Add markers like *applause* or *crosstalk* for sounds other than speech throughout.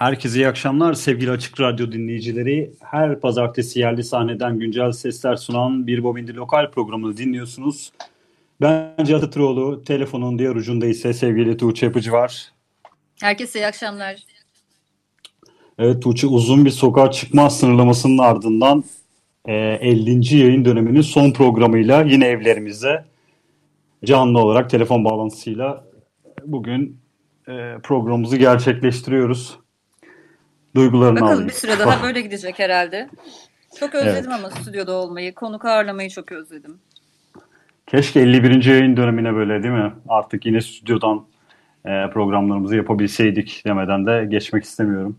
Herkese iyi akşamlar sevgili Açık Radyo dinleyicileri. Her pazartesi yerli sahneden güncel sesler sunan Bir Bobindi Lokal programını dinliyorsunuz. Ben Cihat Atıroğlu, telefonun diğer ucunda ise sevgili Tuğçe Yapıcı var. Herkese iyi akşamlar. Evet Tuğçe uzun bir sokağa çıkma sınırlamasının ardından e, 50. yayın döneminin son programıyla yine evlerimizde canlı olarak telefon bağlantısıyla bugün e, programımızı gerçekleştiriyoruz. Duygularını Bakalım alayım. bir süre daha *laughs* böyle gidecek herhalde. Çok özledim ama stüdyoda olmayı, konuk ağırlamayı çok özledim. Keşke 51. yayın dönemine böyle değil mi? Artık yine stüdyodan e, programlarımızı yapabilseydik demeden de geçmek istemiyorum.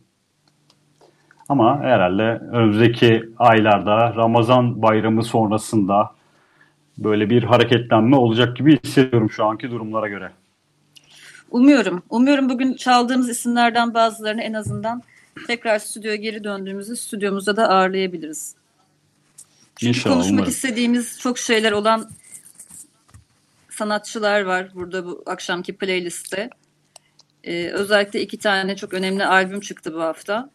Ama herhalde önümüzdeki aylarda Ramazan bayramı sonrasında böyle bir hareketlenme olacak gibi hissediyorum şu anki durumlara göre. Umuyorum. Umuyorum bugün çaldığımız isimlerden bazılarını en azından tekrar stüdyoya geri döndüğümüzde stüdyomuzda da ağırlayabiliriz. Çünkü İnşallah, konuşmak umarım. istediğimiz çok şeyler olan sanatçılar var burada bu akşamki playlistte. Ee, özellikle iki tane çok önemli albüm çıktı bu hafta.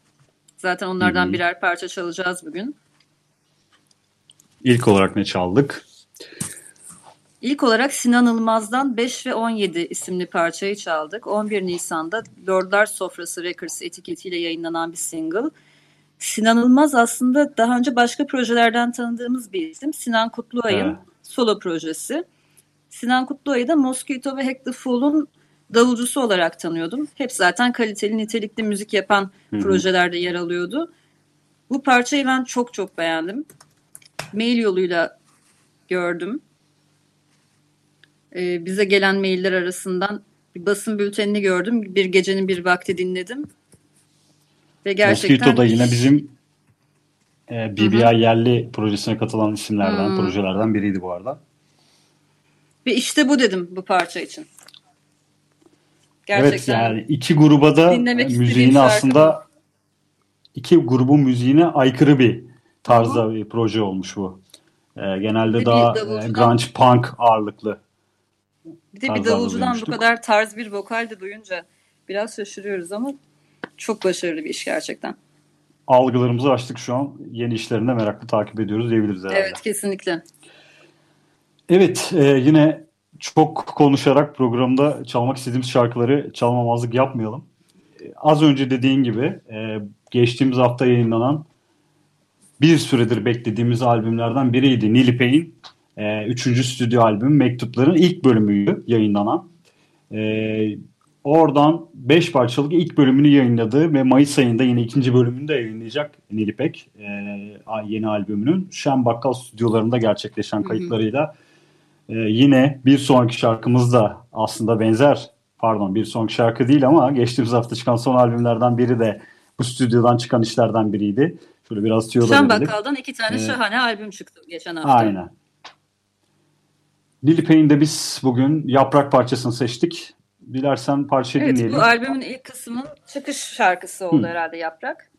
Zaten onlardan Hı hı. birer parça çalacağız bugün. İlk olarak ne çaldık? İlk olarak Sinan Ilmaz'dan 5 ve 17 isimli parçayı çaldık. 11 Nisan'da Lordlar Sofrası Records etiketiyle yayınlanan bir single. Sinan Ilmaz aslında daha önce başka projelerden tanıdığımız bir isim. Sinan Kutluay'ın Evet. solo projesi. Sinan Kutluay'ı da Mosquito ve Hack the Fool'un davulcusu olarak tanıyordum. Hep zaten kaliteli, nitelikli müzik yapan Hı hı. projelerde yer alıyordu. Bu parçayı ben çok çok beğendim. Mail yoluyla gördüm. Ee, bize gelen mailler arasından bir basın bültenini gördüm. Bir gecenin bir vakti dinledim. Ve gerçekten Mosquito da yine bizim e, BBI yerli projesine katılan isimlerden, Hı. projelerden biriydi bu arada. ve işte bu dedim bu parça için. Gerçekten Evet yani iki gruba da müziğini şarkı aslında iki grubun müziğine aykırı bir tarzda bir proje olmuş bu. Ee, genelde de daha e, grunge punk ağırlıklı. Bir de bir davulcudan bu kadar tarz bir vokal de duyunca biraz şaşırıyoruz ama çok başarılı bir iş gerçekten. Algılarımızı açtık şu an. Yeni işlerini de meraklı takip ediyoruz diyebiliriz herhalde. Evet kesinlikle. Evet, e, yine çok konuşarak programda çalmak istediğimiz şarkıları çalmamazlık yapmayalım. E, az önce dediğin gibi e, geçtiğimiz hafta yayınlanan bir süredir beklediğimiz albümlerden biriydi. Nilipek'in e, üçüncü stüdyo albümü Mektupların ilk bölümüydü yayınlanan. E, oradan beş parçalık ilk bölümünü yayınladı ve Mayıs ayında yine ikinci bölümünü de yayınlayacak Nilipek e, yeni albümünün. Şen Bakkal stüdyolarında gerçekleşen kayıtlarıyla ee, yine bir sonraki şarkımız da aslında benzer. Pardon bir sonraki şarkı değil ama geçtiğimiz hafta çıkan son albümlerden biri de bu stüdyodan çıkan işlerden biriydi. Şöyle biraz tüyo da Şen. Bakkal'dan iki tane Evet. şahane albüm çıktı geçen hafta. Aynen. Lil Payne'de biz bugün yaprak parçasını seçtik. Dilersen parçayı Evet dinleyelim. bu albümün ilk kısmının çıkış şarkısı oldu Hı. herhalde Yaprak.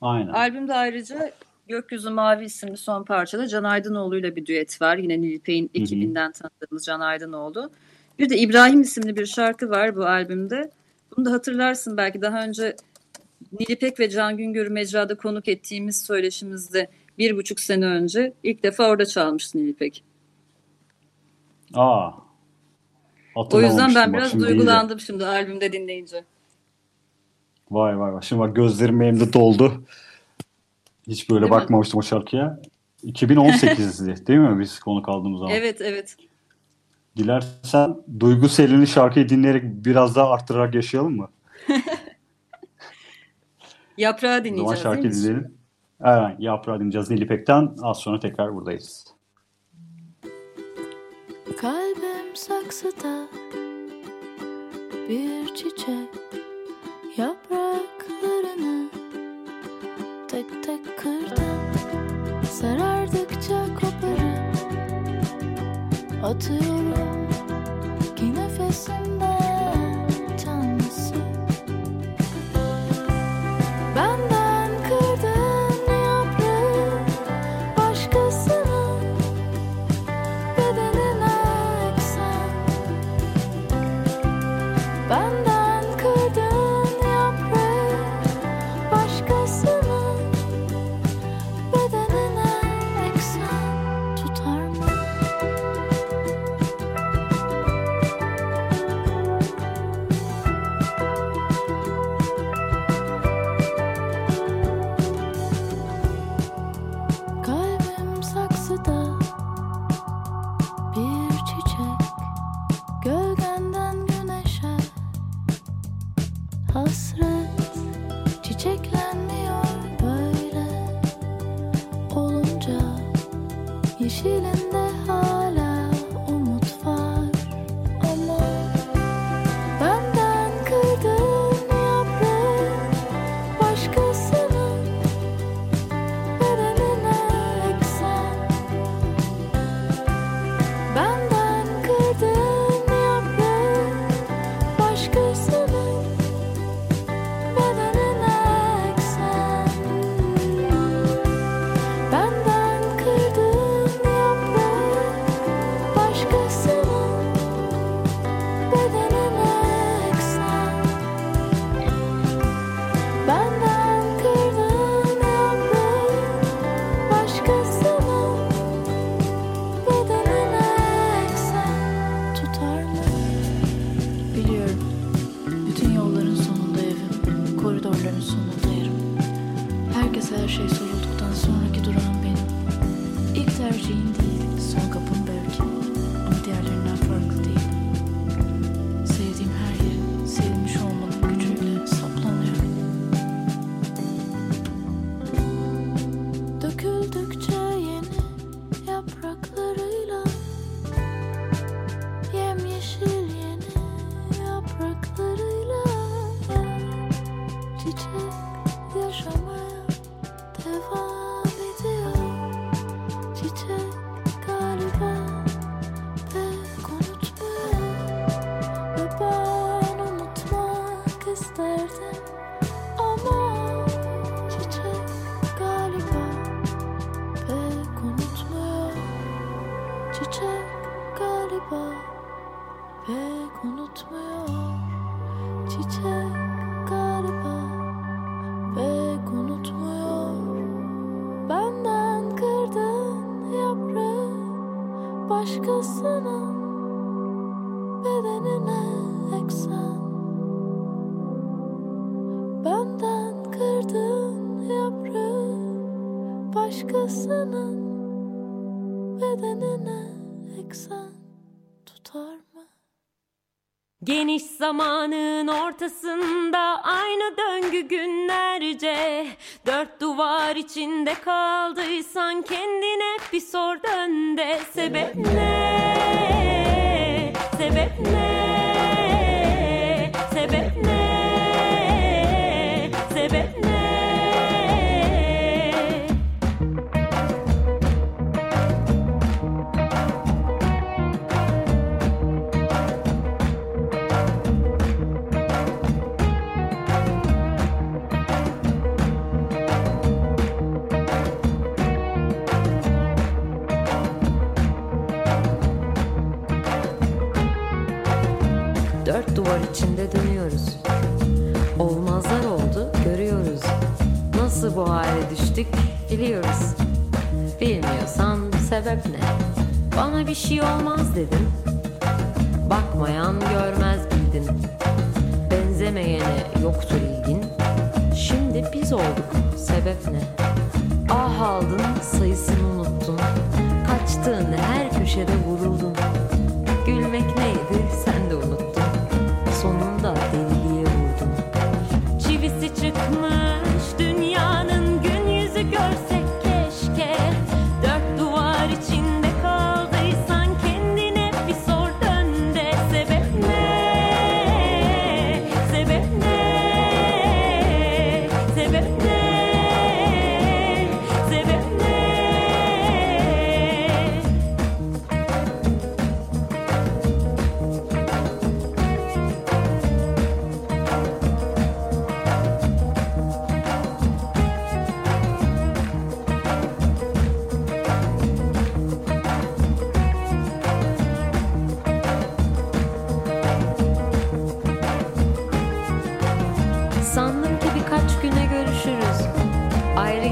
Aynen. Albümde ayrıca Gökyüzü Mavi isimli son parçada Can Aydınoğlu'yla bir düet var. Yine Nilüpek'in hı. ekibinden tanıdığımız Can Aydınoğlu. Bir de İbrahim isimli bir şarkı var bu albümde. Bunu da hatırlarsın belki daha önce Nilüpek ve Can Güngör'ü mecrada konuk ettiğimiz söyleşimizde bir buçuk sene önce ilk defa orada çalmıştı Nilüpek. Aa. O yüzden ben Hatırlamamıştım bak biraz şimdi iyice. duygulandım şimdi albümde dinleyince. Vay vay vay. Şimdi bak gözlerim benim de doldu. Hiç böyle Değil mi? bakmamıştım o şarkıya. 2018'di *laughs* değil mi biz konuk aldığımız zaman? Evet evet. Dilersen Duygu Selin'i şarkıyı dinleyerek biraz daha arttırarak yaşayalım mı? *laughs* Yaprağı O zaman dinleyeceğiz şarkı değil mi? dinleyelim. Evet, yaprağı dinleyeceğiz Nilipek'ten. Az sonra tekrar buradayız. Kalbim saksıda bir çiçek. Yapraklarını tek tek kırdım. Sarardıkça koparıp atıyorum ki nefesinden dream Geniş zamanın ortasında aynı döngü günlerce Dört duvar içinde kaldıysan kendine bir sor dön de Sebep ne? Sebep ne?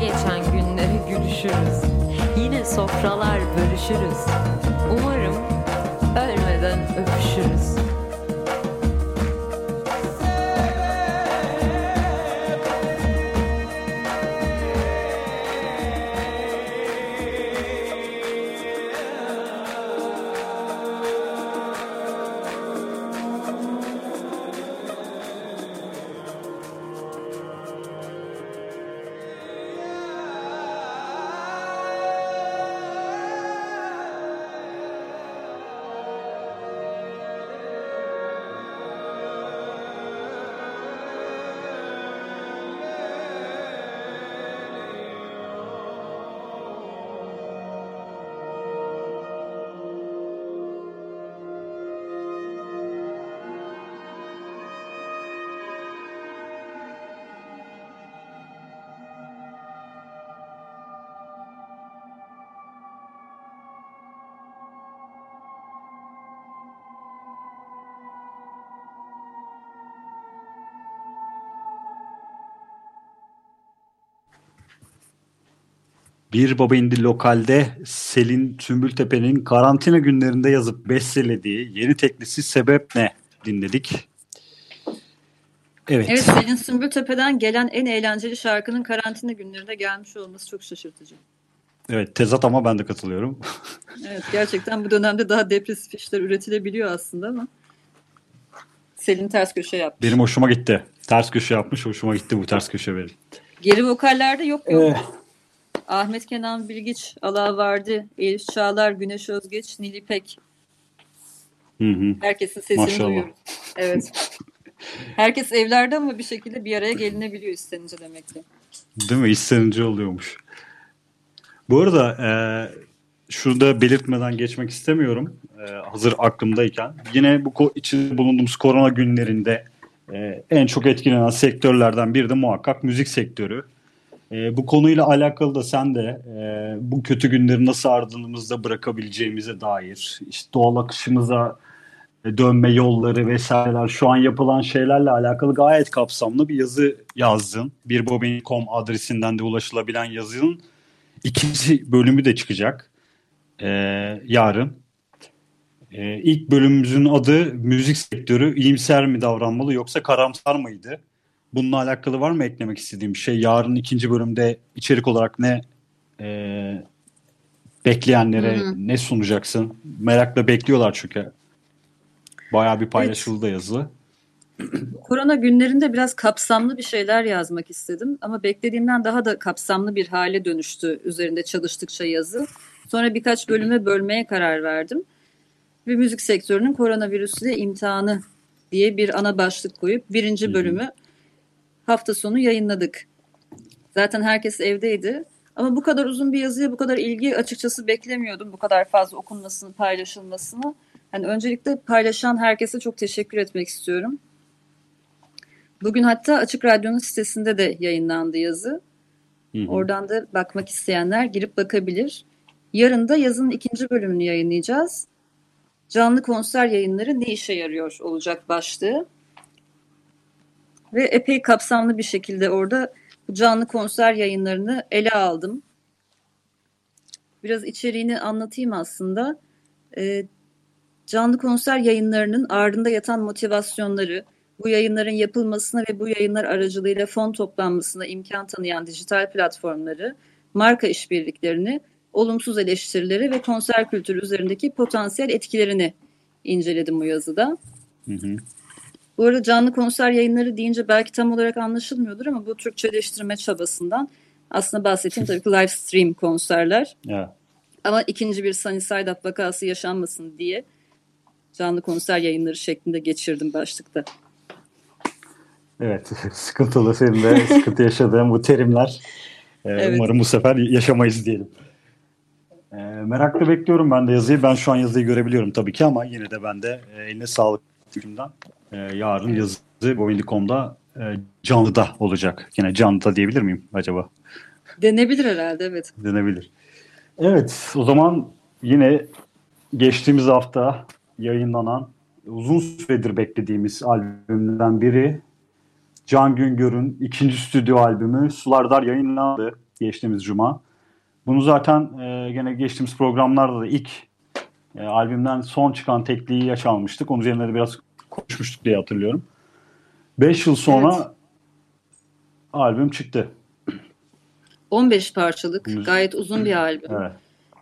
geçen günlere gülüşürüz. Yine sofralar bölüşürüz. Umarım ölmeden öpüşürüz. Bir Baba İndi Lokal'de Selin Tümbültepe'nin karantina günlerinde yazıp bestelediği yeni teklisi Sebep Ne dinledik. Evet. Evet Selin Sümbültepe'den gelen en eğlenceli şarkının karantina günlerinde gelmiş olması çok şaşırtıcı. Evet tezat ama ben de katılıyorum. *laughs* evet gerçekten bu dönemde daha depresif işler üretilebiliyor aslında ama Selin ters köşe yaptı. Benim hoşuma gitti. Ters köşe yapmış hoşuma gitti bu ters köşe benim. Geri vokallerde yok yok. Ee, eh, Ahmet Kenan Bilgiç, Ala Vardi, Elif Çağlar, Güneş Özgeç, Nilipek. hı hı. Herkesin sesini Maşallah. duyuyoruz. Evet. *laughs* Herkes evlerde ama bir şekilde bir araya gelinebiliyor istenince demek ki. Değil mi? İstenince oluyormuş. Bu arada e, şurada belirtmeden geçmek istemiyorum. E, hazır aklımdayken. Yine bu içinde bulunduğumuz korona günlerinde e, en çok etkilenen sektörlerden biri de muhakkak müzik sektörü. E, bu konuyla alakalı da sen de e, bu kötü günleri nasıl ardımızda bırakabileceğimize dair, işte doğal akışımıza e, dönme yolları vesaireler şu an yapılan şeylerle alakalı gayet kapsamlı bir yazı yazdın. Birbobin.com adresinden de ulaşılabilen yazının ikinci bölümü de çıkacak e, yarın. E, ilk bölümümüzün adı müzik sektörü iyimser mi davranmalı yoksa karamsar mıydı? Bununla alakalı var mı eklemek istediğim bir şey? Yarın ikinci bölümde içerik olarak ne e, bekleyenlere Hı hı. ne sunacaksın? Merakla bekliyorlar çünkü. Bayağı bir paylaşıldı yazı. Korona günlerinde biraz kapsamlı bir şeyler yazmak istedim ama beklediğimden daha da kapsamlı bir hale dönüştü üzerinde çalıştıkça yazı. Sonra birkaç bölüme bölmeye karar verdim. Ve müzik sektörünün koronavirüsüyle imtihanı diye bir ana başlık koyup birinci Hı hı. Hafta sonu yayınladık. Zaten herkes evdeydi. Ama bu kadar uzun bir yazıya bu kadar ilgi açıkçası beklemiyordum. Bu kadar fazla okunmasını, paylaşılmasını. Hani öncelikle paylaşan herkese çok teşekkür etmek istiyorum. Bugün hatta Açık Radyo'nun sitesinde de yayınlandı yazı. Hı hı. Oradan da bakmak isteyenler girip bakabilir. Yarın da yazının ikinci bölümünü yayınlayacağız. Canlı konser yayınları ne işe yarıyor olacak başlığı. Ve epey kapsamlı bir şekilde orada canlı konser yayınlarını ele aldım. Biraz içeriğini anlatayım aslında. Ee, canlı konser yayınlarının ardında yatan motivasyonları, bu yayınların yapılmasına ve bu yayınlar aracılığıyla fon toplanmasına imkan tanıyan dijital platformları, marka işbirliklerini, olumsuz eleştirileri ve konser kültürü üzerindeki potansiyel etkilerini inceledim bu yazıda. Hı hı. Bu arada canlı konser yayınları deyince belki tam olarak anlaşılmıyordur ama bu Türkçeleştirme çabasından aslında bahsettiğim tabii ki live stream konserler. Evet. Ama ikinci bir Sunny Side Up vakası yaşanmasın diye canlı konser yayınları şeklinde geçirdim başlıkta. Evet, *laughs* sıkıntılı senin de sıkıntı yaşadığın bu terimler. Ee, Evet. Umarım bu sefer yaşamayız diyelim. Ee, merakla bekliyorum ben de yazıyı. Ben şu an yazıyı görebiliyorum tabii ki ama yine de ben de e, eline sağlık fikrimden. Ee, yarın Evet. yazı Boyun.com'da e, canlıda olacak. Yine canlıda diyebilir miyim acaba? Denebilir herhalde evet. Denebilir. Evet, o zaman yine geçtiğimiz hafta yayınlanan uzun süredir beklediğimiz albümlerden biri Can Güngör'ün ikinci stüdyo albümü Sular Dar yayınlandı geçtiğimiz cuma. Bunu zaten e, gene geçtiğimiz programlarda da ilk e, albümden son çıkan tekliği yaş almıştık. Onun üzerine de biraz konuşmuştuk diye hatırlıyorum. 5 yıl sonra Evet. albüm çıktı. 15 parçalık Müzik- gayet uzun bir albüm. Evet.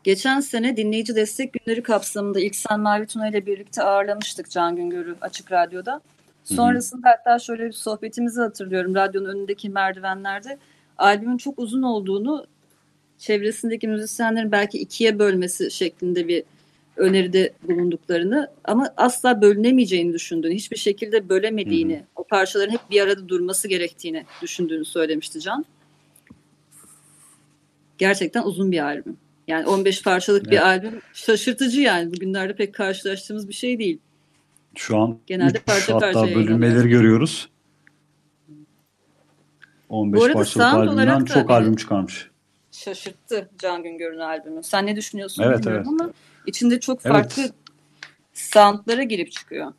Geçen sene dinleyici destek günleri kapsamında İlksen Mavi Tuna ile birlikte ağırlamıştık Can Güngör'ü Açık Radyo'da. Sonrasında hatta şöyle bir sohbetimizi hatırlıyorum radyonun önündeki merdivenlerde. Albümün çok uzun olduğunu çevresindeki müzisyenlerin belki ikiye bölmesi şeklinde bir öneride bulunduklarını ama asla bölünemeyeceğini düşündüğünü, hiçbir şekilde bölemediğini, o parçaların hep bir arada durması gerektiğini düşündüğünü söylemişti Can. Gerçekten uzun bir albüm. Yani 15 parçalık Evet. bir albüm şaşırtıcı yani. Bugünlerde pek karşılaştığımız bir şey değil. Şu an Genelde üç parça hatta parça bölünmeleri görüyoruz. 15 Bu arada parçalık albümden çok albüm çıkarmış. Şaşırttı Can Güngör'ün albümü. Sen ne düşünüyorsun Evet, bilmiyorum evet. ama içinde çok Evet. farklı soundlara girip çıkıyor.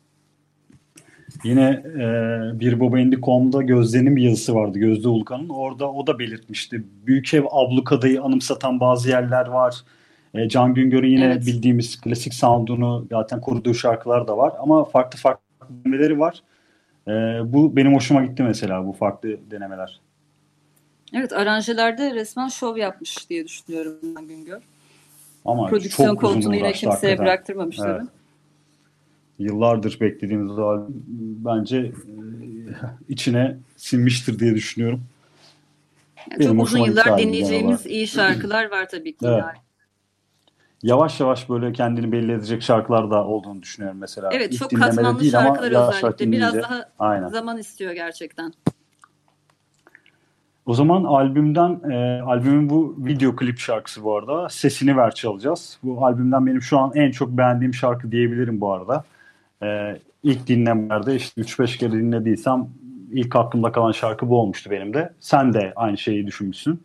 Yine e, bir Bobaindi.com'da Gözde'nin bir yazısı vardı. Gözde Ulukan'ın. Orada o da belirtmişti. Büyük ev ablukadayı anımsatan bazı yerler var. E, Can Güngör'ün yine Evet. bildiğimiz klasik sound'unu zaten koruduğu şarkılar da var. Ama farklı farklı bölümleri var. E, bu benim hoşuma gitti mesela bu farklı denemeler. Evet aranjelerde resmen şov yapmış diye düşünüyorum ben Güngör. Ama Prodüksiyon çok uzun koltuğunu yine uğraştı kimseye hakikaten. bıraktırmamışlar. Evet. Yıllardır beklediğimiz albüm bence e, içine sinmiştir diye düşünüyorum. Yani Benim çok uzun yıllar dinleyeceğimiz iyi şarkılar var tabii ki. Evet. yani. Yavaş yavaş böyle kendini belli edecek şarkılar da olduğunu düşünüyorum mesela. Evet İlk çok katmanlı değil ama şarkılar yavaş özellikle. Biraz daha Aynen. zaman istiyor gerçekten. O zaman albümden, e, albümün bu video klip şarkısı bu arada. Sesini ver çalacağız. Bu albümden benim şu an en çok beğendiğim şarkı diyebilirim bu arada. E, ilk dinlemelerde işte 3-5 kere dinlediysem ilk aklımda kalan şarkı bu olmuştu benim de. Sen de aynı şeyi düşünmüşsün.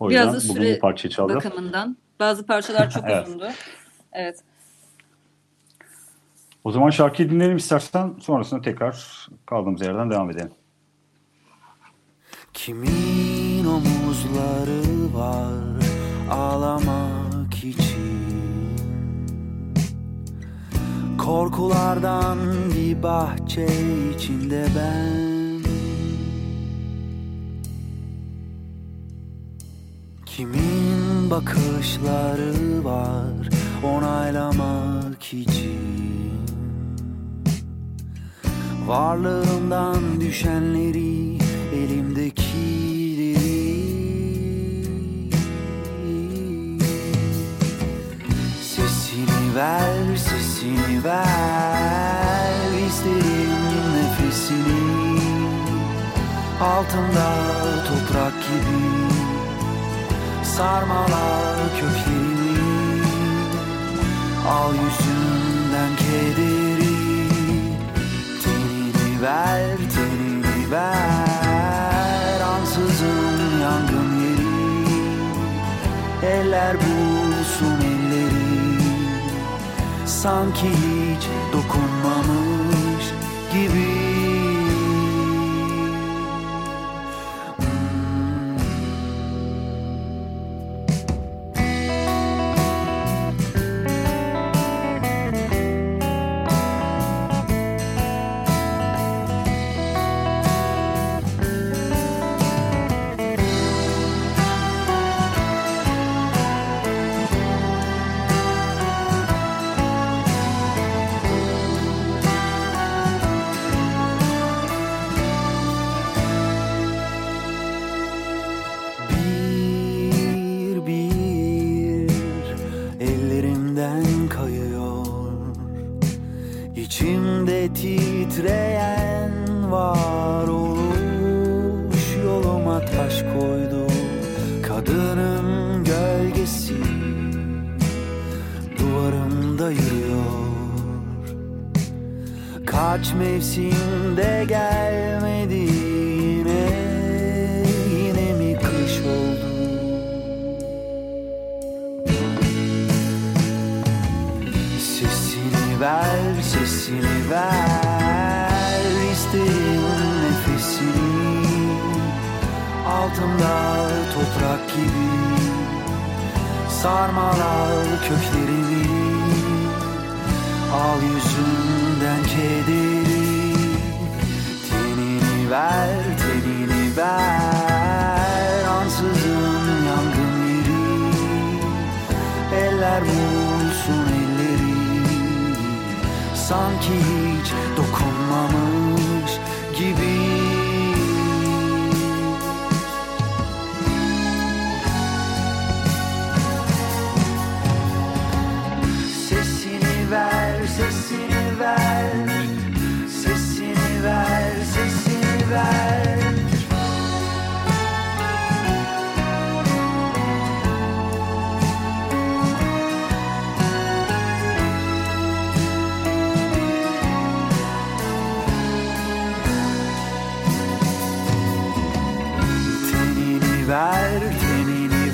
O Biraz yüzden da bugün süre bu parçayı çalacağız. bakımından. Bazı parçalar çok *laughs* Evet. uzundu. Evet. O zaman şarkıyı dinleyelim istersen sonrasında tekrar kaldığımız yerden devam edelim. Kimin omuzları var ağlamak için? Korkulardan bir bahçe içinde ben. Kimin bakışları var onaylamak için? Varlığımdan düşenleri ver, sesini ver. İsterim nefesini Altında toprak gibi Sarmalar köklerimi Al yüzünden kederi Tenini ver, tenini ver. Ansızın yangın yeri Eller bulsun Sanki hiç dokunmamış gibi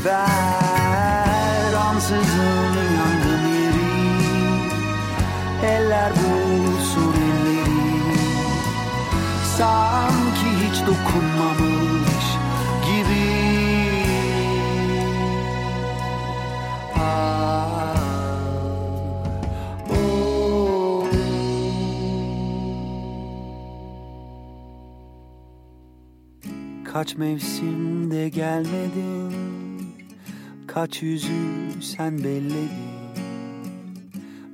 tenini ver Ansızın yangın yeri. Eller bulsun elleri. Sanki hiç dokunmamış gibi. Ah, oh. Kaç mevsimde gelmedin Kaç yüzü sen belledin.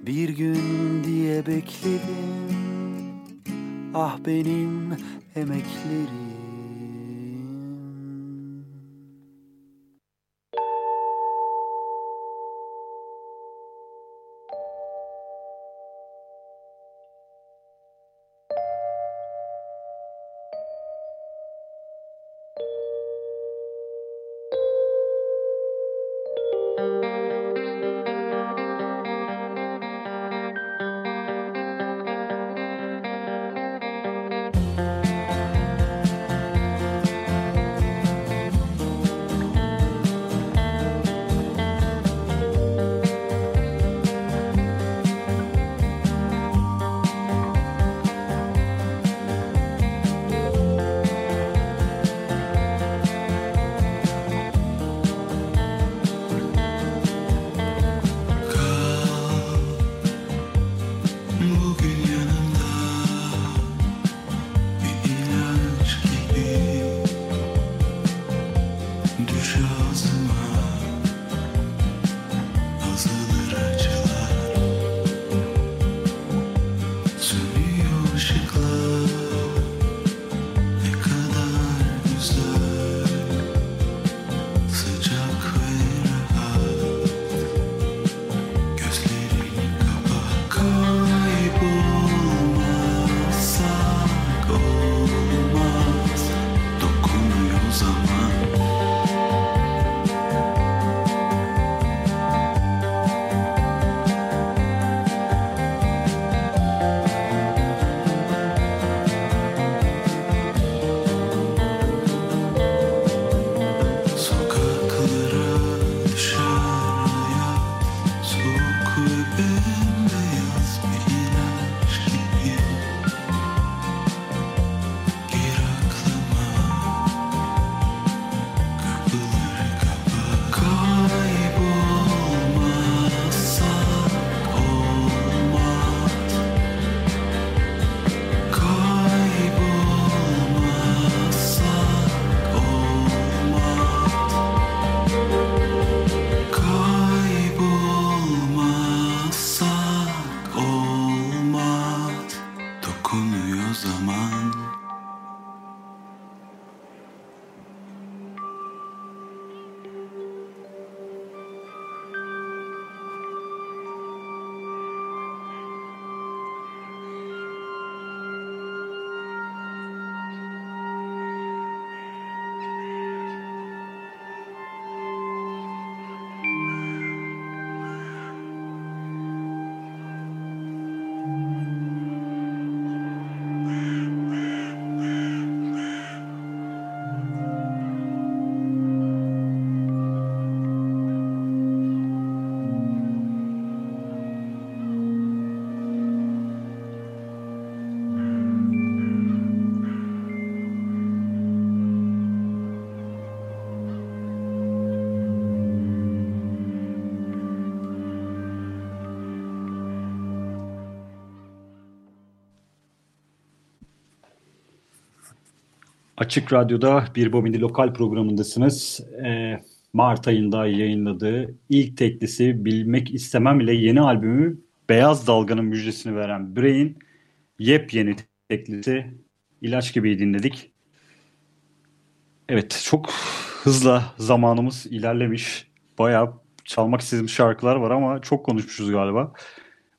Bir gün diye bekledim Ah benim emeklerim show. Açık Radyo'da bir Bobindi Lokal programındasınız. Ee, Mart ayında yayınladığı ilk teklisi Bilmek İstemem ile yeni albümü Beyaz Dalga'nın müjdesini veren Brain yepyeni teklisi İlaç gibi dinledik. Evet çok hızla zamanımız ilerlemiş. Bayağı çalmak istediğim şarkılar var ama çok konuşmuşuz galiba.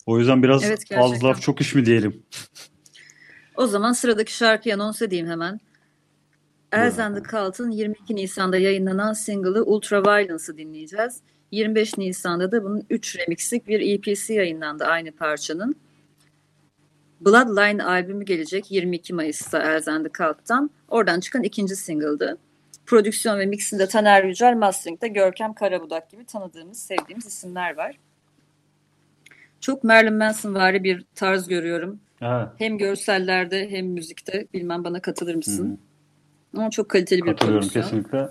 O yüzden biraz Evet, az laf çok iş mi diyelim? O zaman sıradaki şarkıyı anons edeyim hemen. Elzen the Cult'ın 22 Nisan'da yayınlanan single'ı Ultraviolence dinleyeceğiz. 25 Nisan'da da bunun 3 remixlik bir EP'si yayınlandı aynı parçanın. Bloodline albümü gelecek 22 Mayıs'ta Elzen the Cult'tan. Oradan çıkan ikinci single'dı. Prodüksiyon ve mixinde Taner Yücel, mastering'de Görkem Karabudak gibi tanıdığımız, sevdiğimiz isimler var. Çok Marilyn Manson vari bir tarz görüyorum. Evet. Hem görsellerde hem müzikte. Bilmem bana katılır mısın? Ama çok kaliteli bir Katılıyorum prodüksiyon. kesinlikle.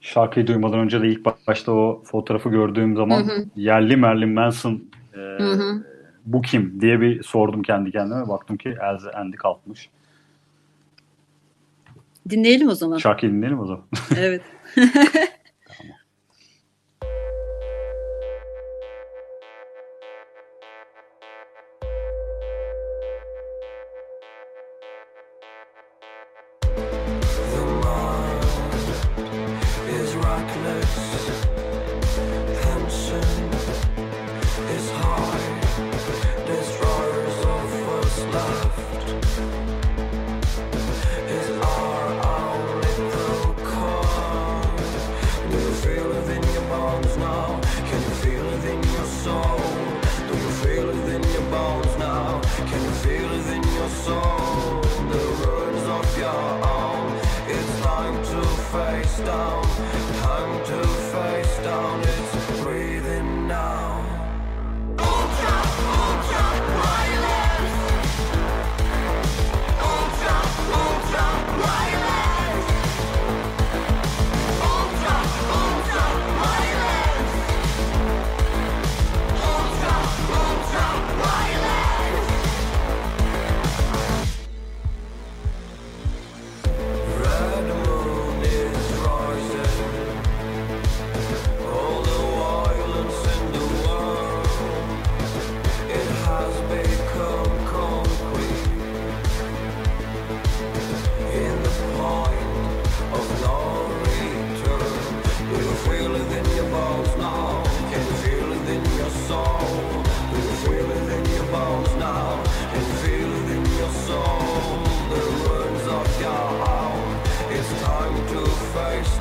Şarkıyı duymadan önce de ilk başta o fotoğrafı gördüğüm zaman yerli Marilyn Manson e, hı. bu kim diye bir sordum kendi kendime. Baktım ki Elze Andy kalkmış. Dinleyelim o zaman. Şarkıyı dinleyelim o zaman. evet. *laughs*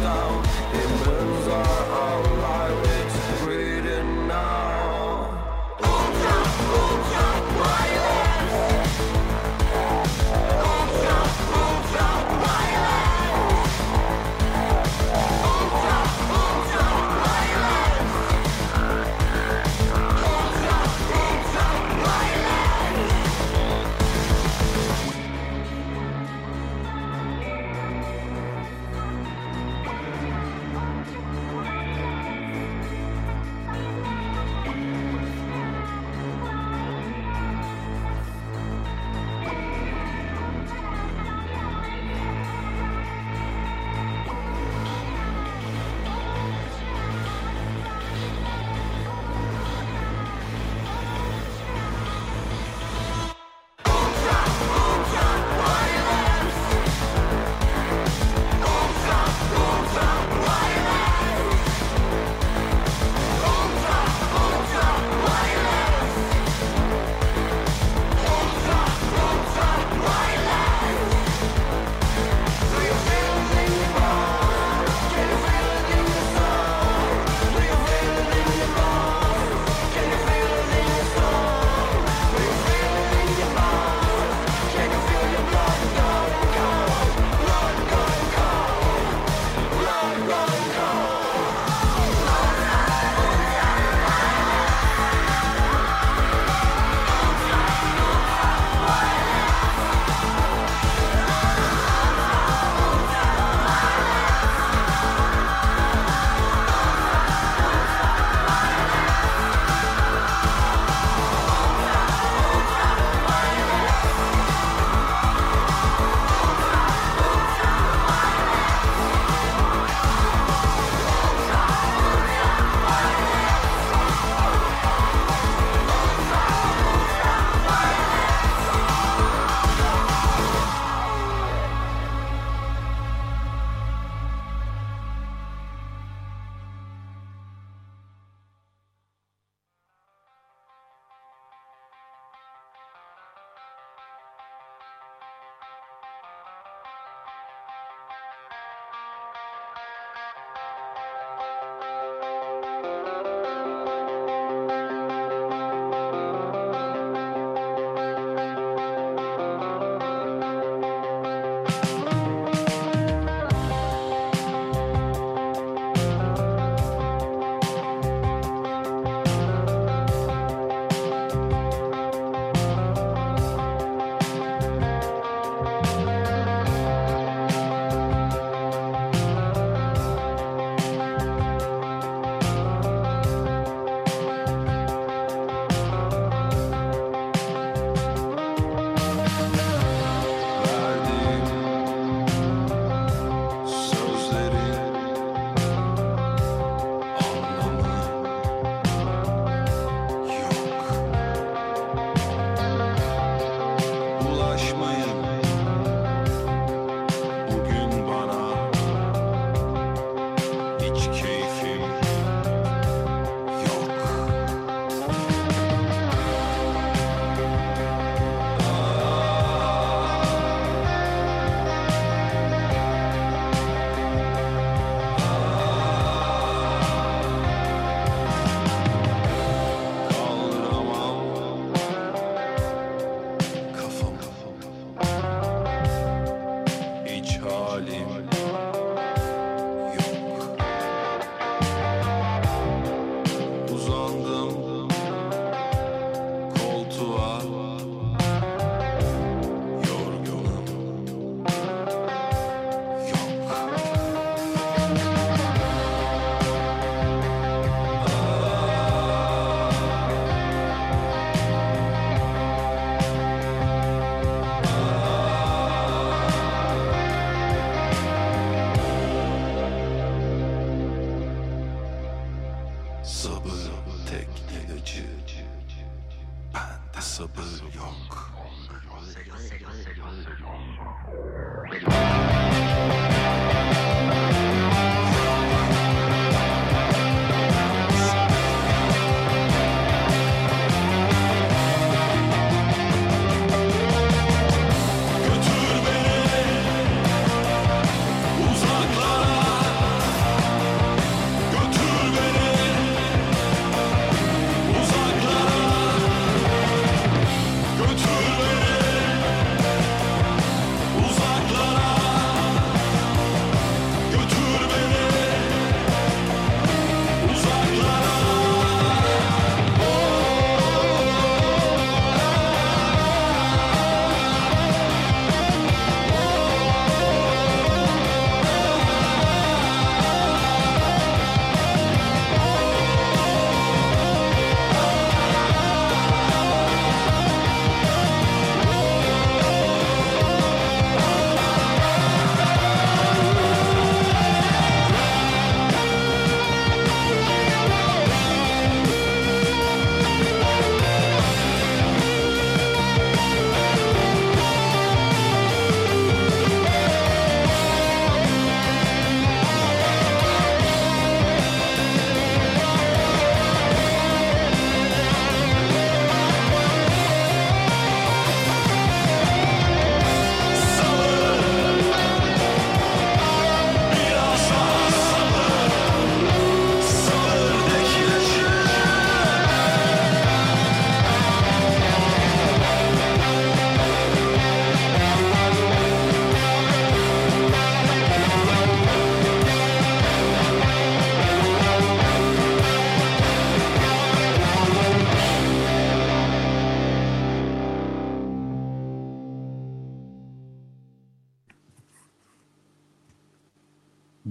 down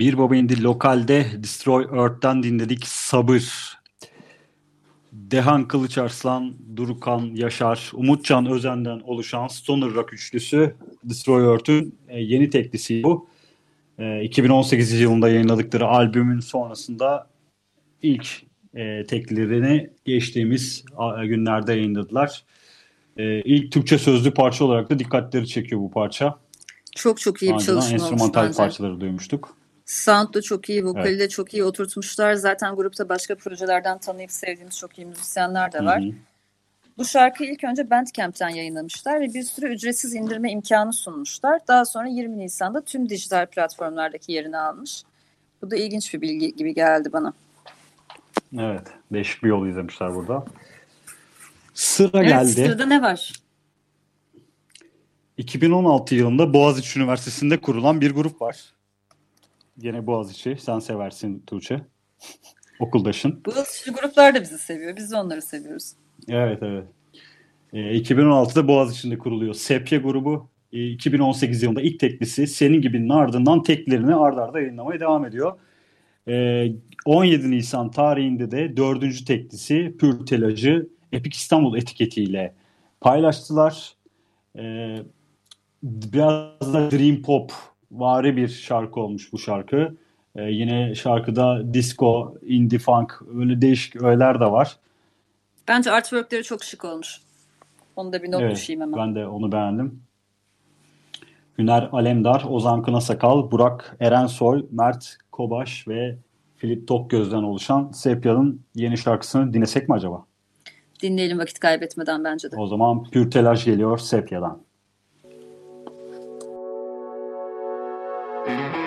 Bir Baba İndi Lokal'de Destroy Earth'ten dinledik Sabır. Dehan Kılıçarslan, Durukan Yaşar, Umutcan Özen'den oluşan Stoner Rock üçlüsü Destroy Earth'ün e, yeni teklisi bu. E, 2018 yılında yayınladıkları albümün sonrasında ilk e, teklilerini geçtiğimiz günlerde yayınladılar. E, ilk Türkçe sözlü parça olarak da dikkatleri çekiyor bu parça. Çok çok iyi bir çalışma olmuş enstrümantal bence. parçaları duymuştuk. Sound da çok iyi, vokali Evet. de çok iyi oturtmuşlar. Zaten grupta başka projelerden tanıyıp sevdiğimiz çok iyi müzisyenler de var. Hı hı. Bu şarkıyı ilk önce Bandcamp'ten yayınlamışlar ve bir sürü ücretsiz indirme imkanı sunmuşlar. Daha sonra 20 Nisan'da tüm dijital platformlardaki yerini almış. Bu da ilginç bir bilgi gibi geldi bana. Evet. Değişik bir yol izlemişler burada. Sıra Evet, geldi. sırada ne var? 2016 yılında Boğaziçi Üniversitesi'nde kurulan bir grup var. Gene Boğaziçi. Sen seversin Tuğçe. *laughs* Okuldaşın. Sürü gruplar da bizi seviyor. Biz de onları seviyoruz. Evet evet. Ee, 2016'da Boğaziçi'nde kuruluyor. Sepya grubu. Ee, 2018 yılında ilk teklisi Senin Gibi'nin ardından teklerini ard arda yayınlamaya devam ediyor. Ee, 17 Nisan tarihinde de dördüncü teklisi Pür Telajı Epic İstanbul etiketiyle paylaştılar. Ee, biraz da Dream Pop vari bir şarkı olmuş bu şarkı. Ee, yine şarkıda disco, indie funk öyle değişik öğeler de var. Bence artworkleri çok şık olmuş. Onu da bir not Evet, düşeyim hemen. ben de onu beğendim. Hüner Alemdar, Ozan Kınasakal, Burak Erensoy, Mert Kobaş ve Filip Tokgöz'den oluşan Sepya'nın yeni şarkısını dinlesek mi acaba? Dinleyelim vakit kaybetmeden bence de. O zaman Pür Telaş geliyor Sepya'dan. Thank you.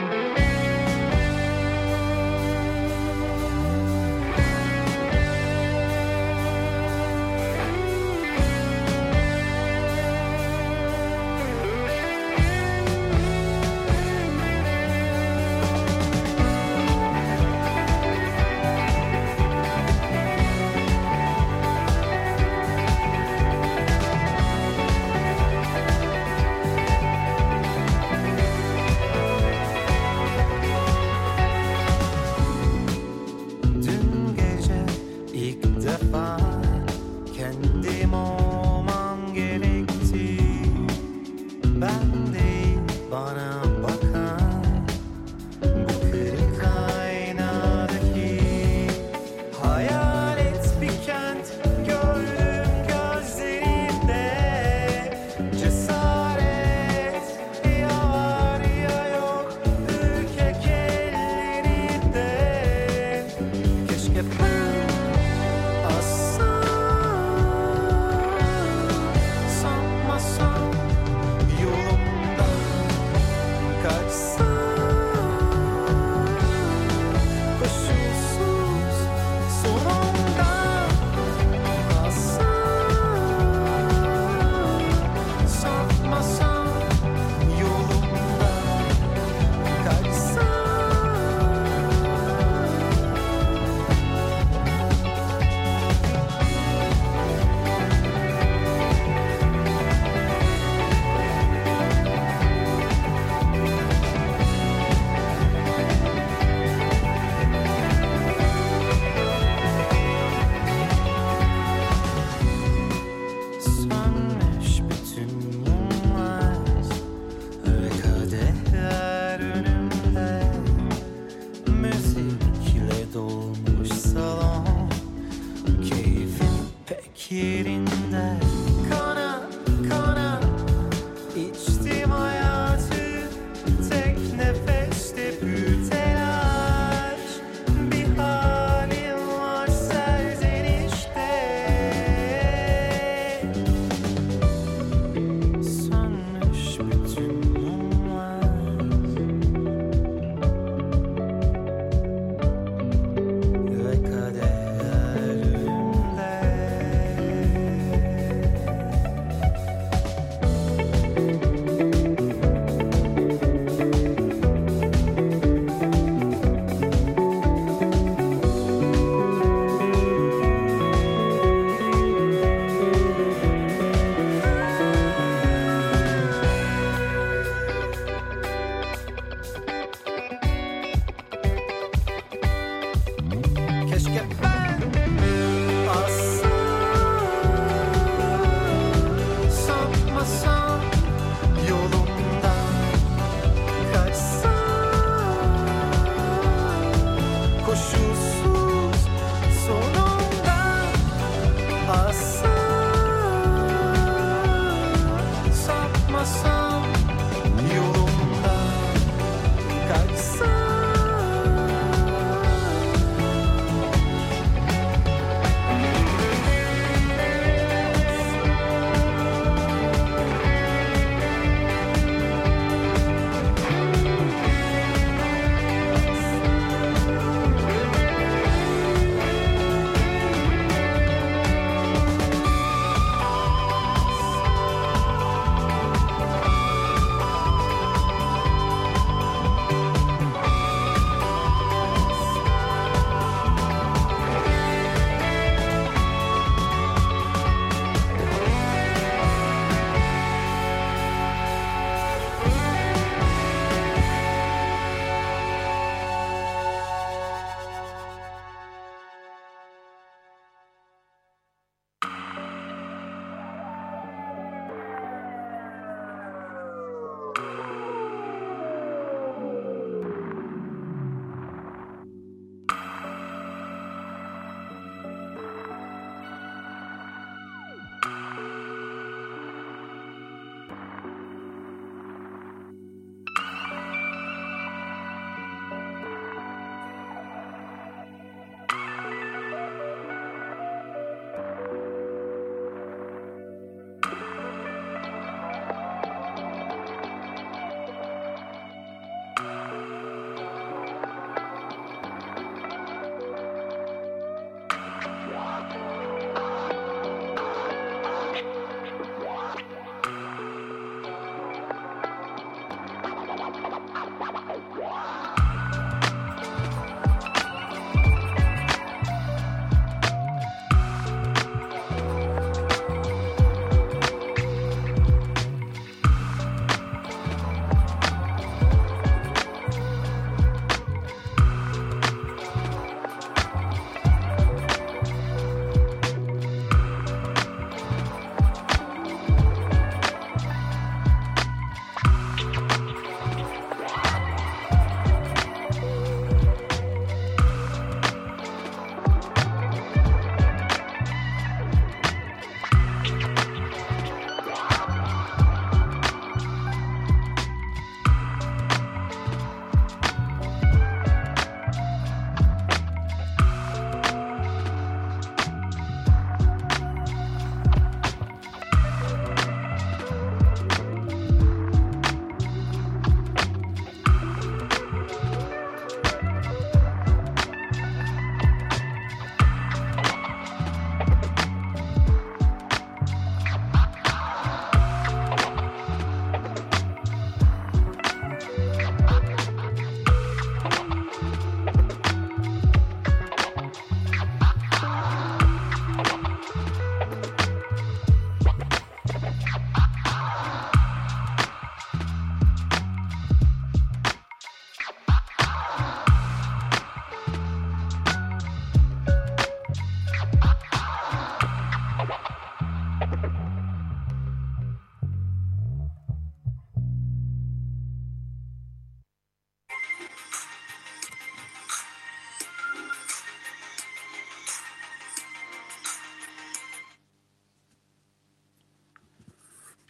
waiting there.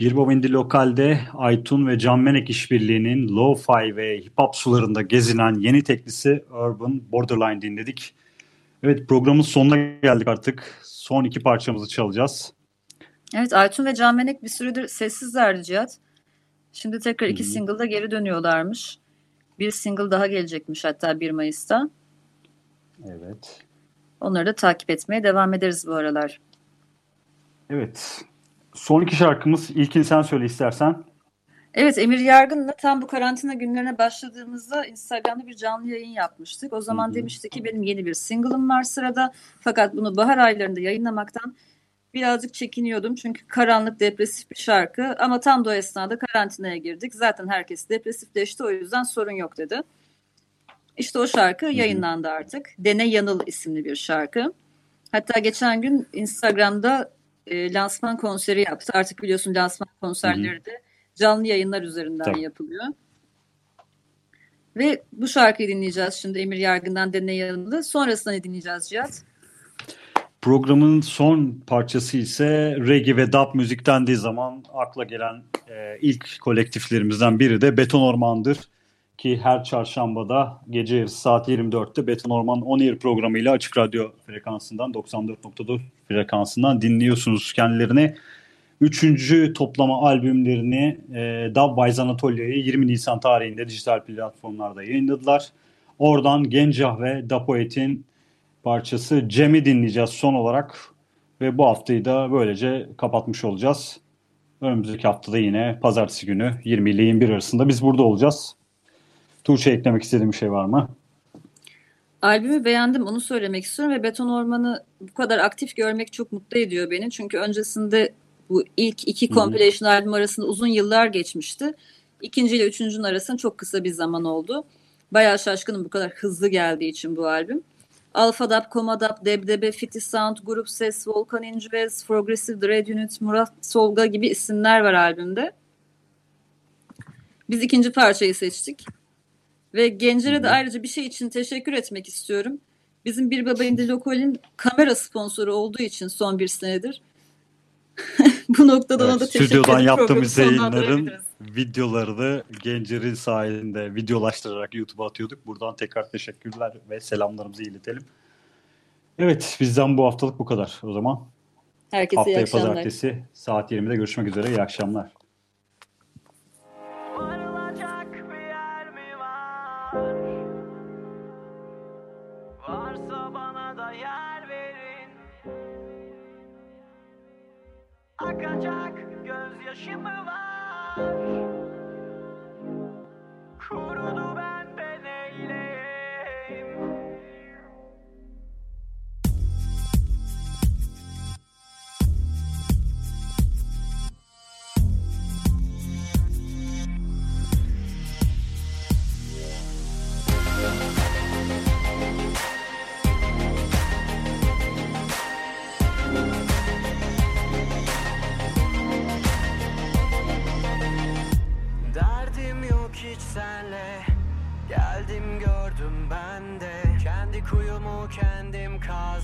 Bir Bobindi Lokal'de Aytun ve Can Menek işbirliğinin lo-fi ve hip-hop sularında gezinen yeni teklisi Urban Borderline dinledik. Evet programın sonuna geldik artık. Son iki parçamızı çalacağız. Evet Aytun ve Can Menek bir süredir sessizlerdi Cihat. Şimdi tekrar iki hı. single'da geri dönüyorlarmış. Bir single daha gelecekmiş hatta 1 Mayıs'ta. Evet. Onları da takip etmeye devam ederiz bu aralar. Evet. Son iki şarkımız. İlkini sen söyle istersen. Evet Emir Yargın'la tam bu karantina günlerine başladığımızda Instagram'da bir canlı yayın yapmıştık. O zaman Hı hı. demişti ki benim yeni bir single'ım var sırada. Fakat bunu bahar aylarında yayınlamaktan birazcık çekiniyordum. Çünkü karanlık depresif bir şarkı ama tam da o esnada karantinaya girdik. Zaten herkes depresifleşti o yüzden sorun yok dedi. İşte o şarkı yayınlandı artık. Dene Yanıl isimli bir şarkı. Hatta geçen gün Instagram'da e, lansman konseri yaptı. Artık biliyorsun lansman konserleri de canlı yayınlar üzerinden Tabii. yapılıyor. Ve bu şarkıyı dinleyeceğiz şimdi Emir Yargın'dan Dene Yanıl'ı. Sonrasında ne dinleyeceğiz Cihat? Programın son parçası ise reggae ve dub müzik dendiği zaman akla gelen e, ilk kolektiflerimizden biri de Beton Orman'dır. Ki her çarşambada gece yarısı saat 24'te Beton Orman On Air programıyla Açık Radyo frekansından 94.4 frekansından dinliyorsunuz kendilerini. Üçüncü toplama albümlerini e, Dub Wise Anatolia'yı 20 Nisan tarihinde dijital platformlarda yayınladılar. Oradan Gencah ve Dapoet'in parçası Cem'i dinleyeceğiz son olarak. Ve bu haftayı da böylece kapatmış olacağız. Önümüzdeki haftada yine pazartesi günü 20 ile 21 arasında biz burada olacağız. Tuğçe eklemek istediğim bir şey var mı? Albümü beğendim onu söylemek istiyorum ve Beton Orman'ı bu kadar aktif görmek çok mutlu ediyor beni. Çünkü öncesinde bu ilk iki compilation albüm arasında uzun yıllar geçmişti. İkinci ile üçüncünün arasında çok kısa bir zaman oldu. Bayağı şaşkınım bu kadar hızlı geldiği için bu albüm. Coma Dub, Debdebe, Fiti Sound, Grup Ses, Volkan Incivez, Progressive Dread Unit, Murat Solga gibi isimler var albümde. Biz ikinci parçayı seçtik. Ve Gencer'e de ayrıca bir şey için teşekkür etmek istiyorum. Bizim Bir Baba Indi Lokal'in kamera sponsoru olduğu için son bir senedir. *laughs* Bu noktada ona da Evet, teşekkür stüdyodan edip yaptığımız yayınların videolarını Gencer'in sayesinde videolaştırarak YouTube'a atıyorduk. Buradan tekrar teşekkürler ve selamlarımızı iletelim. Evet bizden bu haftalık bu kadar o zaman. Herkese iyi Haftaya akşamlar. pazartesi saat 20'de görüşmek üzere. İyi akşamlar. Akacak gözyaşı mı var?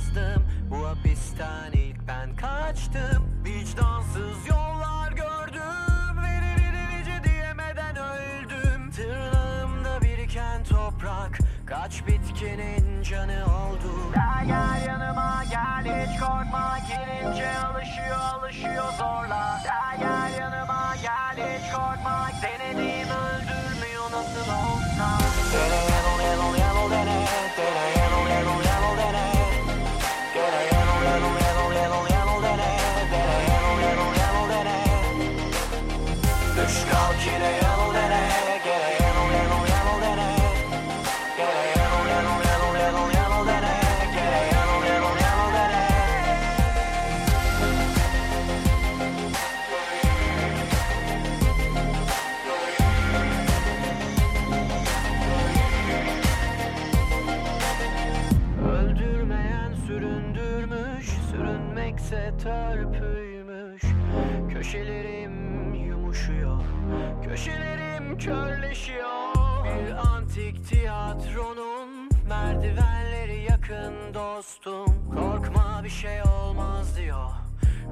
Kazdım Bu hapisten ilk ben kaçtım. Vicdansız yollar gördüm. Verici diyemeden öldüm. Tırnağımda biriken toprak. Kaç bitkinin canı oldu. Gel gel yanıma gel hiç korkma. Gelince alışıyor alışıyor zorla. Gel gel yanıma gel hiç korkma. Denediğim yakın dostum Korkma bir şey olmaz diyor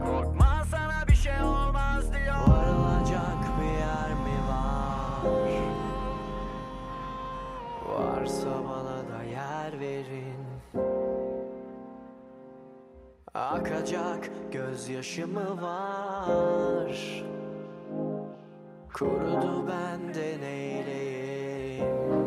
Korkma sana bir şey olmaz diyor Varılacak bir yer mi var? Varsa bana da yer verin Akacak gözyaşı mı var? Kurudu bende neyleyim?